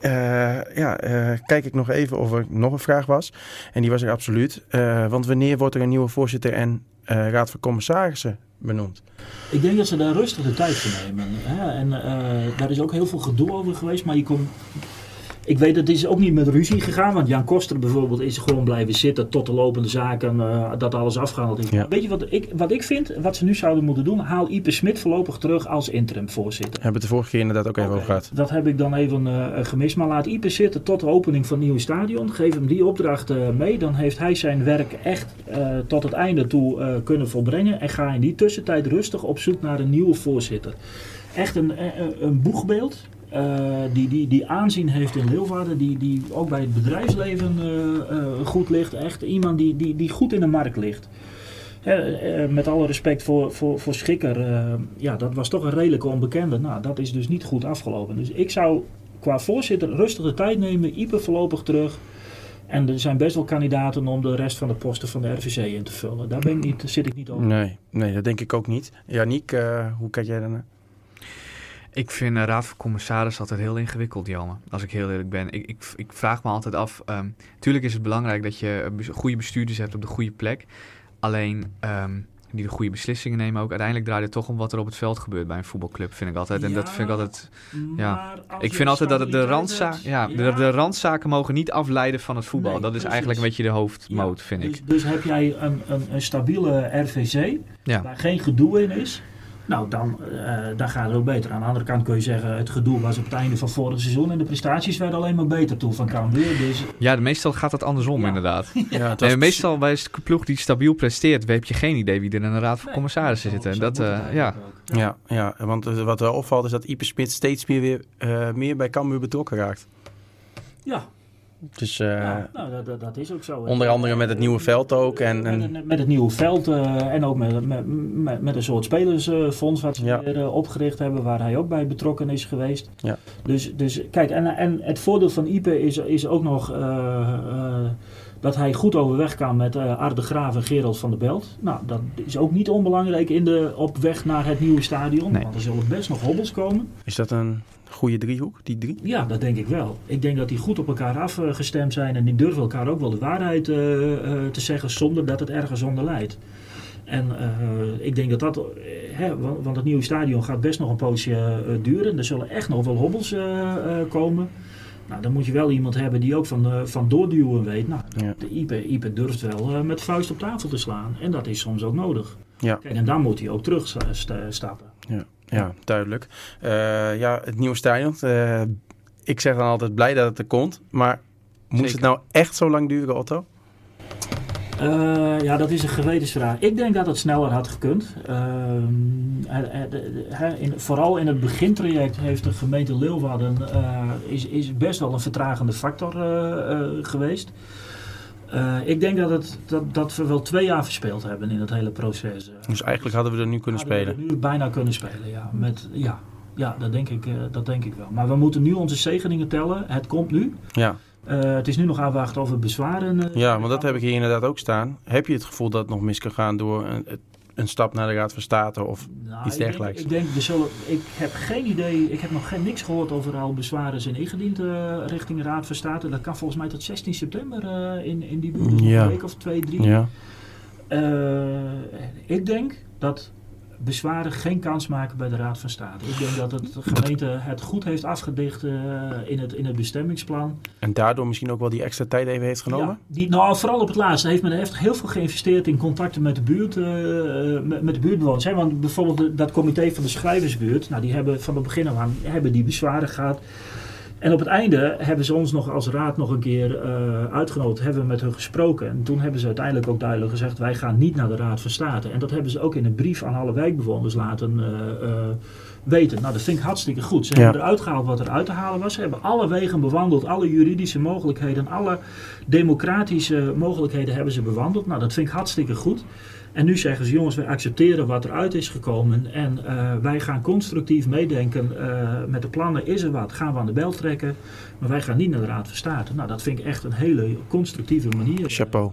Eh, ja, eh, kijk ik nog even of er nog een vraag was. En die was er absoluut. Eh, want wanneer wordt er een nieuwe voorzitter en raad van commissarissen benoemd? Ik denk dat ze daar rustig de tijd voor nemen. En daar is ook heel veel gedoe over geweest. Maar je kon... Ik weet, het is ook niet met ruzie gegaan. Want Jan Koster bijvoorbeeld is gewoon blijven zitten tot de lopende zaken, eh, dat alles afgehandeld is. Ja. Weet je wat ik, wat ik vind, wat ze nu zouden moeten doen? Haal Ipe Smit voorlopig terug als interim voorzitter. We hebben het de vorige keer inderdaad ook even over gehad. Dat heb ik dan even eh, gemist. Maar laat Ipe zitten tot de opening van het nieuwe stadion. Geef hem die opdracht eh, mee. Dan heeft hij zijn werk echt tot het einde toe kunnen volbrengen. En ga in die tussentijd rustig op zoek naar een nieuwe voorzitter. Echt een, een boegbeeld. Eh, die, die, die aanzien heeft in Leeuwarden, die, die ook bij het bedrijfsleven eh, eh, goed ligt. Echt iemand die, die, die goed in de markt ligt. Met alle respect voor, voor, voor Schikker, ja, dat was toch een redelijke onbekende. Nou, dat is dus niet goed afgelopen. Dus ik zou qua voorzitter rustig de tijd nemen, Ipe voorlopig terug. En er zijn best wel kandidaten om de rest van de posten van de RVC in te vullen. Daar ben ik niet, zit ik niet over. Nee, nee, dat denk ik ook niet. Janiek, hoe kijk jij daarnaar? Ik vind de Raad van Commissaris altijd heel ingewikkeld, Janne. Als ik heel eerlijk ben. Ik, ik, ik vraag me altijd af. tuurlijk is het belangrijk dat je bes- goede bestuurders hebt op de goede plek. Alleen, ehm, die de goede beslissingen nemen ook. Uiteindelijk draait het toch om wat er op het veld gebeurt bij een voetbalclub, vind ik altijd. En dat vind ik altijd... Ja. Ik vind altijd dat het de, stabiliteit randza hebt- ja, De, de randzaken mogen niet afleiden van het voetbal. Nee, dat is precies. eigenlijk een beetje de hoofdmoot, Ja, vind dus, ik. Dus heb jij een, een, een stabiele RVC, waar geen gedoe in is, nou dan, eh, dan gaat het ook beter. Aan de andere kant kun je zeggen, het gedoe was op het einde van vorig seizoen en de prestaties werden alleen maar beter toe van Cambuur. Dus Ja, meestal gaat het andersom Ja. inderdaad. [laughs] Ja, het was En meestal bij een ploeg die stabiel presteert, heb je geen idee wie er in de raad van nee, commissarissen zit. En dat, eh, ja. Ja, ja, want eh, wat wel opvalt is dat Ipe Smit steeds meer, weer, eh, meer bij Cambuur betrokken raakt. Ja, Dus eh, ja, nou, dat, dat, dat is ook zo. onder andere met het nieuwe veld ook. En, en, Met, het- met het nieuwe veld eh, en ook met, met, met, een soort spelersfonds wat ze Ja. weer eh, opgericht hebben, waar hij ook bij betrokken is geweest. Ja. Dus, dus kijk, en, en het voordeel van Ipe is, is ook nog eh, eh, dat hij goed overweg kan met eh Arde Graaf en Gerald van der Belt. Nou, dat is ook niet onbelangrijk in de, op weg naar het nieuwe stadion, Nee. want er zullen best nog hobbels komen. is dat een goede driehoek, die drie? Ja, dat denk ik wel. Ik denk dat die goed op elkaar afgestemd zijn en die durven elkaar ook wel de waarheid eh, eh, te zeggen zonder dat het ergens onder leidt. En ik denk dat dat, hè, want, het nieuwe stadion gaat best nog een poosje duren. Er zullen echt nog wel hobbels komen. Nou, dan moet je wel iemand hebben die ook van, eh, van doorduwen weet. Nou, Ja. de Ipe, Ipe durft wel eh, met vuist op tafel te slaan. En dat is soms ook nodig. Ja. Kijk, en dan moet hij ook terugstappen. Ja, duidelijk. Eh, ja, het nieuwe stadion. eh, ik zeg dan altijd blij dat het er komt. Maar moest Zeker. het nou echt zo lang duren, Otto? Eh, ja, dat is een gewetensvraag. Ik denk dat het sneller had gekund. Ehm, in, vooral in het begintraject heeft de gemeente Leeuwarden eh, is, is best wel een vertragende factor eh, geweest. Ik denk dat, het, dat, dat we wel twee jaar verspeeld hebben in het hele proces. Dus eigenlijk hadden we er nu kunnen we spelen. er nu bijna kunnen spelen, ja. Met, ja. Ja, dat denk, ik, dat denk ik wel. Maar we moeten nu onze zegeningen tellen. Het komt nu. Ja. Eh, het is nu nog aanwachten over bezwaren. eh, ja, want dat heb ik hier inderdaad ook staan. Heb je het gevoel dat het nog mis kan gaan door een, een stap naar de Raad van State? Of Nou, Iets ik denk- dergelijks. Ik denk, er zullen, ik heb geen idee, ik heb nog geen, niks gehoord over al bezwaren zijn ingediend eh, richting de Raad van State. Dat kan volgens mij tot 16 september in, in die buurt, dus nog Ja. een week of twee, drie. ja? Ik denk dat bezwaren geen kans maken bij de Raad van State. Ik denk dat het, de gemeente het goed heeft afgedicht eh, in, het, in het bestemmingsplan. En daardoor misschien ook wel die extra tijd even heeft genomen? Ja, die, nou, vooral op het laatste heeft men echt heel veel geïnvesteerd in contacten met de buurt, eh, met, met de buurtbewoners. Hè? Want bijvoorbeeld de- dat comité van de schrijversbuurt, nou, die hebben van het begin af aan hebben die bezwaren gehad. En op het einde hebben ze ons nog als raad nog een keer eh, uitgenodigd, hebben we met hun gesproken. En toen hebben ze uiteindelijk ook duidelijk gezegd, wij gaan niet naar de Raad van State. En dat hebben ze ook in een brief aan alle wijkbewoners laten eh, eh, weten. Nou, dat vind ik hartstikke goed. Ze Ja. hebben eruit gehaald wat er uit te halen was. Ze hebben alle wegen bewandeld, alle juridische mogelijkheden, alle democratische mogelijkheden hebben ze bewandeld. Nou, dat vind ik hartstikke goed. En nu zeggen ze, jongens, wij accepteren wat eruit is gekomen en eh, wij gaan constructief meedenken eh, met de plannen. Is er wat? Gaan we aan de bel trekken? Maar wij gaan niet naar de Raad van State. Nou, dat vind ik echt een hele constructieve manier. Chapeau.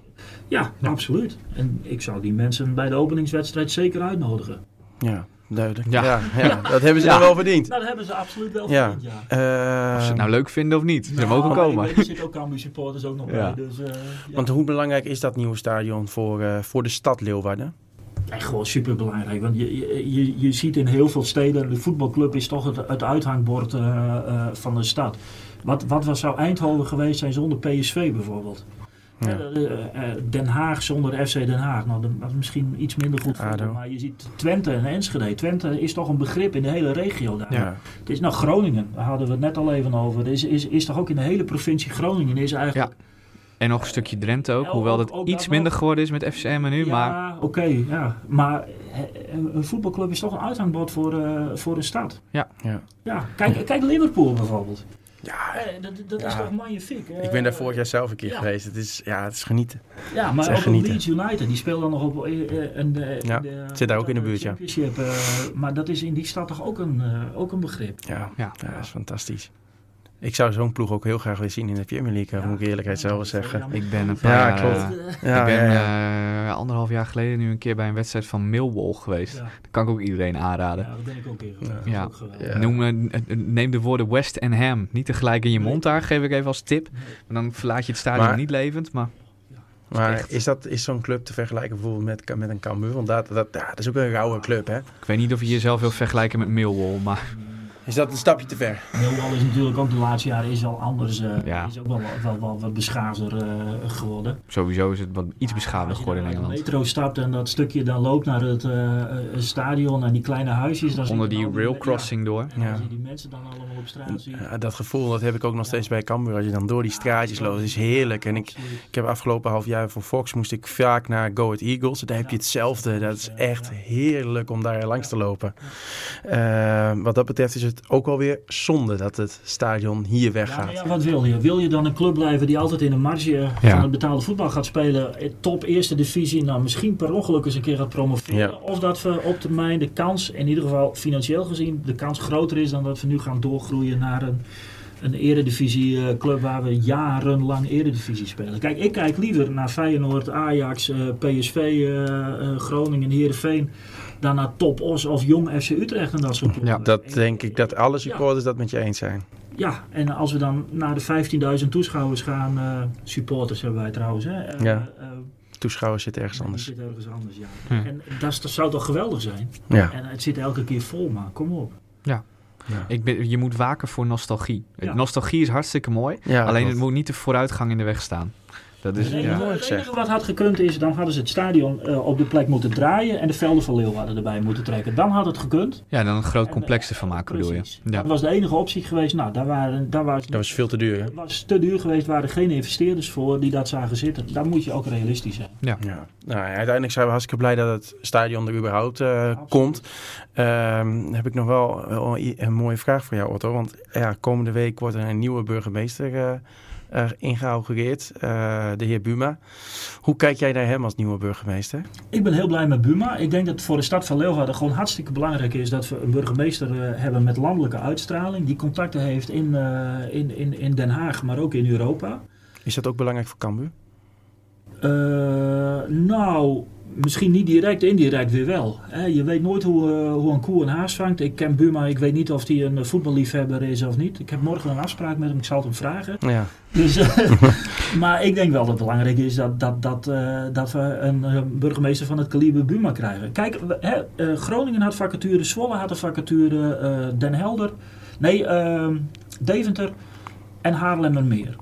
Ja, absoluut. En ik zou die mensen bij de openingswedstrijd zeker uitnodigen. Ja, duidelijk. Ja. Ja, ja, dat hebben ze Ja. dan wel verdiend. Nou, dat hebben ze absoluut wel Ja. verdiend, ja. Eh, Of ze het nou leuk vinden of niet. Ze Nou, mogen maar komen. weet, Er zitten ook Cambuur supporters ook nog Ja. bij. Dus, eh, ja. Want hoe belangrijk is dat nieuwe stadion voor, eh, voor de stad Leeuwarden? Echt gewoon super belangrijk. Want je, je, je, je ziet in heel veel steden, de voetbalclub is toch het, het uithangbord eh, eh, van de stad. Wat, wat was zou Eindhoven geweest zijn zonder PSV bijvoorbeeld? Ja. Eh, eh, Den Haag zonder FC Den Haag. Nou, dat is misschien iets minder goed voor. Maar je ziet Twente en Enschede. Twente is toch een begrip in de hele regio daar. Ja. Het is nou Groningen, daar hadden we het net al even over. Is, is, is toch ook in de hele provincie Groningen is eigenlijk En nog een stukje Drenthe ook. Ja, Hoewel dat ook iets dat minder nog. geworden is met FCM nu. Ja, Maar oké, ja. Maar eh, een voetbalclub is toch een uithangbord voor, eh, voor een stad. Ja. Ja, kijk, kijk Liverpool bijvoorbeeld. Ja, Eh, dat dat is toch magnifiek. eh. ik ben daar vorig jaar zelf een keer ja. geweest. Het is, ja, het is genieten. Ja, maar ook genieten. Leeds United, die speelt dan nog op eh, een... de- Ja, de- zit daar ook in de buurt, ja. Eh, maar dat is in die stad toch ook een, eh, ook een begrip. Ja, Ja. ja. dat is fantastisch. Ik zou zo'n ploeg ook heel graag willen zien in de Premier League, Ja. moet ik eerlijkheid zelf zeggen. ik ben een paar Ja, jaar, klopt. eh, Ja, ik ben ja, ja. eh, anderhalf jaar geleden nu een keer bij een wedstrijd van Millwall geweest. Ja, Dat kan ik ook iedereen aanraden. ja, dat ben ik ook. Ja. Noem, eh, neem de woorden West en Ham niet tegelijk in je mond daar, geef ik even als tip. Maar dan verlaat je het stadion Maar- niet levend. Maar Maar echt- is, dat, is zo'n club te vergelijken bijvoorbeeld met, met een Cambuur? Want dat, dat, ja, dat is ook een rauwe club, hè? Ik weet niet of je jezelf wil vergelijken met Millwall, maar Is dat een stapje te ver? Millwall is natuurlijk ook de laatste jaren is al anders. eh, Ja. Is ook wel, wel, wel wat beschaafder eh, geworden. sowieso is het wat iets beschaafder Als geworden in Nederland. de metro stapt en dat stukje dan loopt naar het eh, stadion en die kleine huisjes. Dan Onder die dan al rail crossing door. Ja, Ja. dan zie je die mensen dan allemaal op straat zien. Ja, dat gevoel dat heb ik ook nog steeds bij Cambuur. Als je dan door die straatjes loopt, dat is heerlijk. En ik, ik heb afgelopen half jaar voor Fox moest ik vaak naar Go Ahead Eagles. Daar heb je hetzelfde. Dat is echt heerlijk om daar langs te lopen. Wat dat betreft is het ook alweer zonde dat het stadion hier Ja, weggaat. maar ja, wat wil je? Wil je dan een club blijven die altijd in de marge Ja. van het betaalde voetbal gaat spelen? eh, Top eerste divisie, nou misschien per ongeluk eens een keer gaat promoveren. Ja. Of dat we op termijn de kans, in ieder geval financieel gezien, de kans groter is dan dat we nu gaan doorgroeien naar een, een eredivisie eh, club waar we jarenlang eredivisie spelen. Kijk, ik kijk liever naar Feyenoord, Ajax, eh, PSV, eh, eh, Groningen, Heerenveen dan naar Top Os of Jong FC Utrecht en dat soort clubs. Ja, Dat denk ik dat alle supporters dat met je eens zijn. Ja, en als we dan naar de 15.000 toeschouwers gaan, eh, supporters hebben wij trouwens, hè? eh, Ja. eh, Toeschouwers zitten ergens anders. zitten ergens anders, ja. Hm. En dat, zou toch geweldig zijn? Ja. En het zit elke keer vol, maar kom op. Ja. Ik ben, je moet waken voor nostalgie. Ja. Nostalgie is hartstikke mooi. Ja, alleen het moet niet de vooruitgang in de weg staan. Dat is, ja. mooi het gezegd. enige wat had gekund is, dan hadden ze het stadion eh, op de plek moeten draaien en de velden van Leeuwarden erbij moeten trekken. Dan had het gekund. ja, dan een groot complex eh, ervan maken bedoel je. precies. Ja. Dat was de enige optie geweest. Nou, daar waren, daar was, Dat was veel te duur, het was te duur geweest, waren er geen investeerders voor die dat zagen zitten. Dan moet je ook realistisch zijn. Ja. Nou, ja, uiteindelijk zijn we hartstikke blij dat het stadion er überhaupt eh, komt. Ehm, heb ik nog wel, een, een mooie vraag voor jou, Otto. Want ja, komende week wordt er een nieuwe burgemeester eh er ingeaugureerd, eh, de heer Buma. Hoe kijk jij naar hem als nieuwe burgemeester? Ik ben heel blij met Buma. Ik denk dat voor de stad van Leeuwarden gewoon hartstikke belangrijk is dat we een burgemeester eh, hebben met landelijke uitstraling. Die contacten heeft in, eh, in, in, in Den Haag, maar ook in Europa. Is dat ook belangrijk voor Cambuur? Nou, misschien niet direct, indirect weer wel. Hè, je weet nooit hoe, eh, hoe een koe een haas vangt. Ik ken Buma, ik weet niet of hij een voetballiefhebber is of niet. Ik heb morgen een afspraak met hem, ik zal het hem vragen. Ja, Dus, eh, [laughs] maar ik denk wel dat het belangrijk is dat, dat, dat, eh, dat we een burgemeester van het kaliber Buma krijgen. Kijk, hè, Groningen had vacature, Zwolle had een vacature, Den Helder, nee, ehm, Deventer en Haarlemmermeer.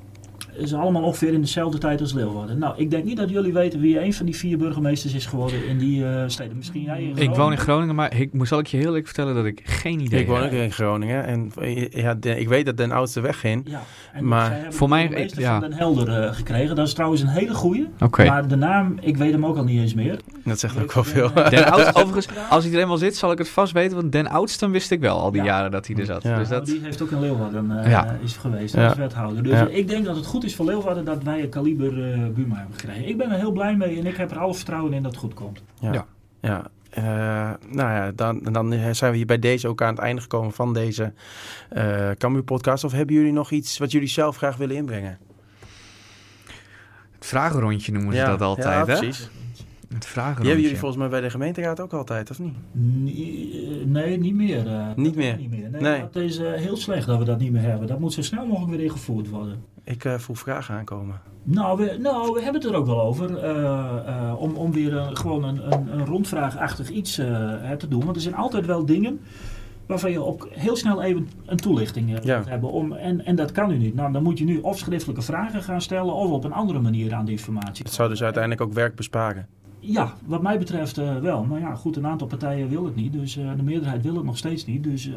Is allemaal ongeveer in dezelfde tijd als Leeuwarden. Nou, ik denk niet dat jullie weten wie een van die vier burgemeesters is geworden in die eh, steden. Misschien jij in Ik woon in Groningen, maar ik, moet- zal ik je heel eerlijk vertellen dat ik geen idee ik woon heb. ook in Groningen en ja, de- ik weet dat Den Oudste wegging. Ja, en Maar voor mij- burgemeester ja. van Den Helder eh, gekregen. Dat is trouwens een hele goeie. Oké. Maar de naam, ik weet hem ook al niet eens meer. Dat zegt Dus, ook wel eh, veel. Den Oud, [laughs] overigens, als hij er eenmaal zit, zal ik het vast weten. Want Den Oudsten wist ik wel al die Ja. jaren dat hij er zat. Ja. Dus Nou, dat, die heeft ook in Leeuwarden eh, Ja. is geweest Ja. als wethouder. Dus Ja. ik denk dat het goed is voor Leeuwarden dat wij een kaliber eh Buma hebben gekregen. Ik ben er heel blij mee en ik heb er alle vertrouwen in dat het goed komt. Ja. Ja. ja. Eh, nou ja, dan, dan zijn we hier bij deze ook aan het einde gekomen van deze eh Cambuur podcast. Of hebben jullie nog iets wat jullie zelf graag willen inbrengen? het vragenrondje noemen ze ja, dat altijd, ja, hè? precies. Het Die vragenrondje. hebben jullie volgens mij bij de gemeenteraad ook altijd, of niet? Nee, nee, niet meer. eh, Niet meer? Niet meer. Nee, Nee. Dat is eh, heel slecht dat we dat niet meer hebben. Dat moet zo snel mogelijk weer ingevoerd worden. Ik eh, voel vragen aankomen. Nou we, nou, we hebben het er ook wel over. eh, eh, om, om weer een- gewoon een, een, een rondvraagachtig iets te doen. Want er zijn altijd wel dingen waarvan je ook heel snel even een toelichting Ja. moet hebben. Om, en, en dat kan nu niet. Nou, dan moet je nu of schriftelijke vragen gaan stellen of op een andere manier aan de informatie. Het zou dus uiteindelijk ook werk besparen. Ja, wat mij betreft wel. Maar ja, goed, een aantal partijen wil het niet. Dus de meerderheid wil het nog steeds niet. Dus,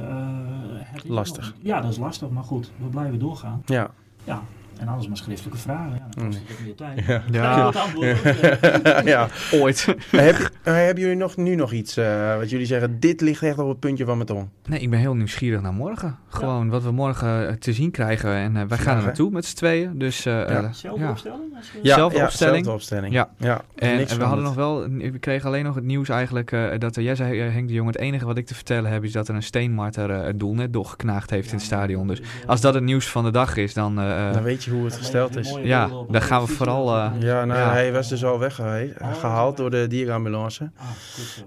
Lastig. nog- ja, dat is lastig. Maar goed, we blijven doorgaan. Ja. Ja, en anders maar schriftelijke vragen. Ja, dan kost het ook meer tijd. Ja. Ja. [laughs] Ja. Ooit. Heb, hebben jullie nog, nu nog iets eh, wat jullie zeggen, dit ligt echt op het puntje van mijn tong? Nee, ik ben heel nieuwsgierig naar morgen. Gewoon wat we morgen eh, te zien krijgen. En eh, wij gaan er naartoe met z'n tweeën. Dus eh, eh, Zelfde ja. opstelling? Ja, Zelfde ja, opstelling. zelfde opstelling. Ja. ja. En, we hadden nog wel, we kregen alleen nog het nieuws eigenlijk, eh, dat er, jij zei Henk de Jong, het enige wat ik te vertellen heb is dat er een steenmarter eh, het doelnet doorgeknaagd heeft in het stadion. Dus als dat het nieuws van de dag is, dan... eh, Dan weet je beetje hoe het gesteld is. Ja, daar gaan we vooral, eh, Ja, nou, Ja. hij was dus al weggehaald door de dierenambulance. Ah.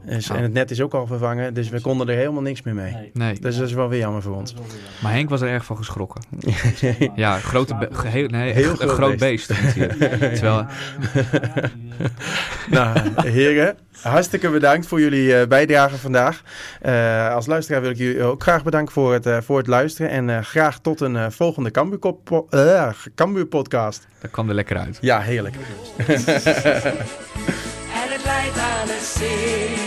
Dus, Oh. En het net is ook al vervangen, dus we konden er helemaal niks meer mee. Nee. Dus dat is wel weer jammer voor ons. Maar Henk was er erg van geschrokken. [laughs] Ja, grote heel, nee, Heel een groot groot beest. beest. Terwijl- Nou, heren, hartstikke bedankt voor jullie eh, bijdrage vandaag. Eh, als luisteraar wil ik jullie ook graag bedanken voor het, eh, voor het luisteren. En eh, graag tot een eh, volgende Cambuur, po- eh, Cambuur podcast. Dat kwam er lekker uit. Ja, heerlijk. En het leidt aan de singel.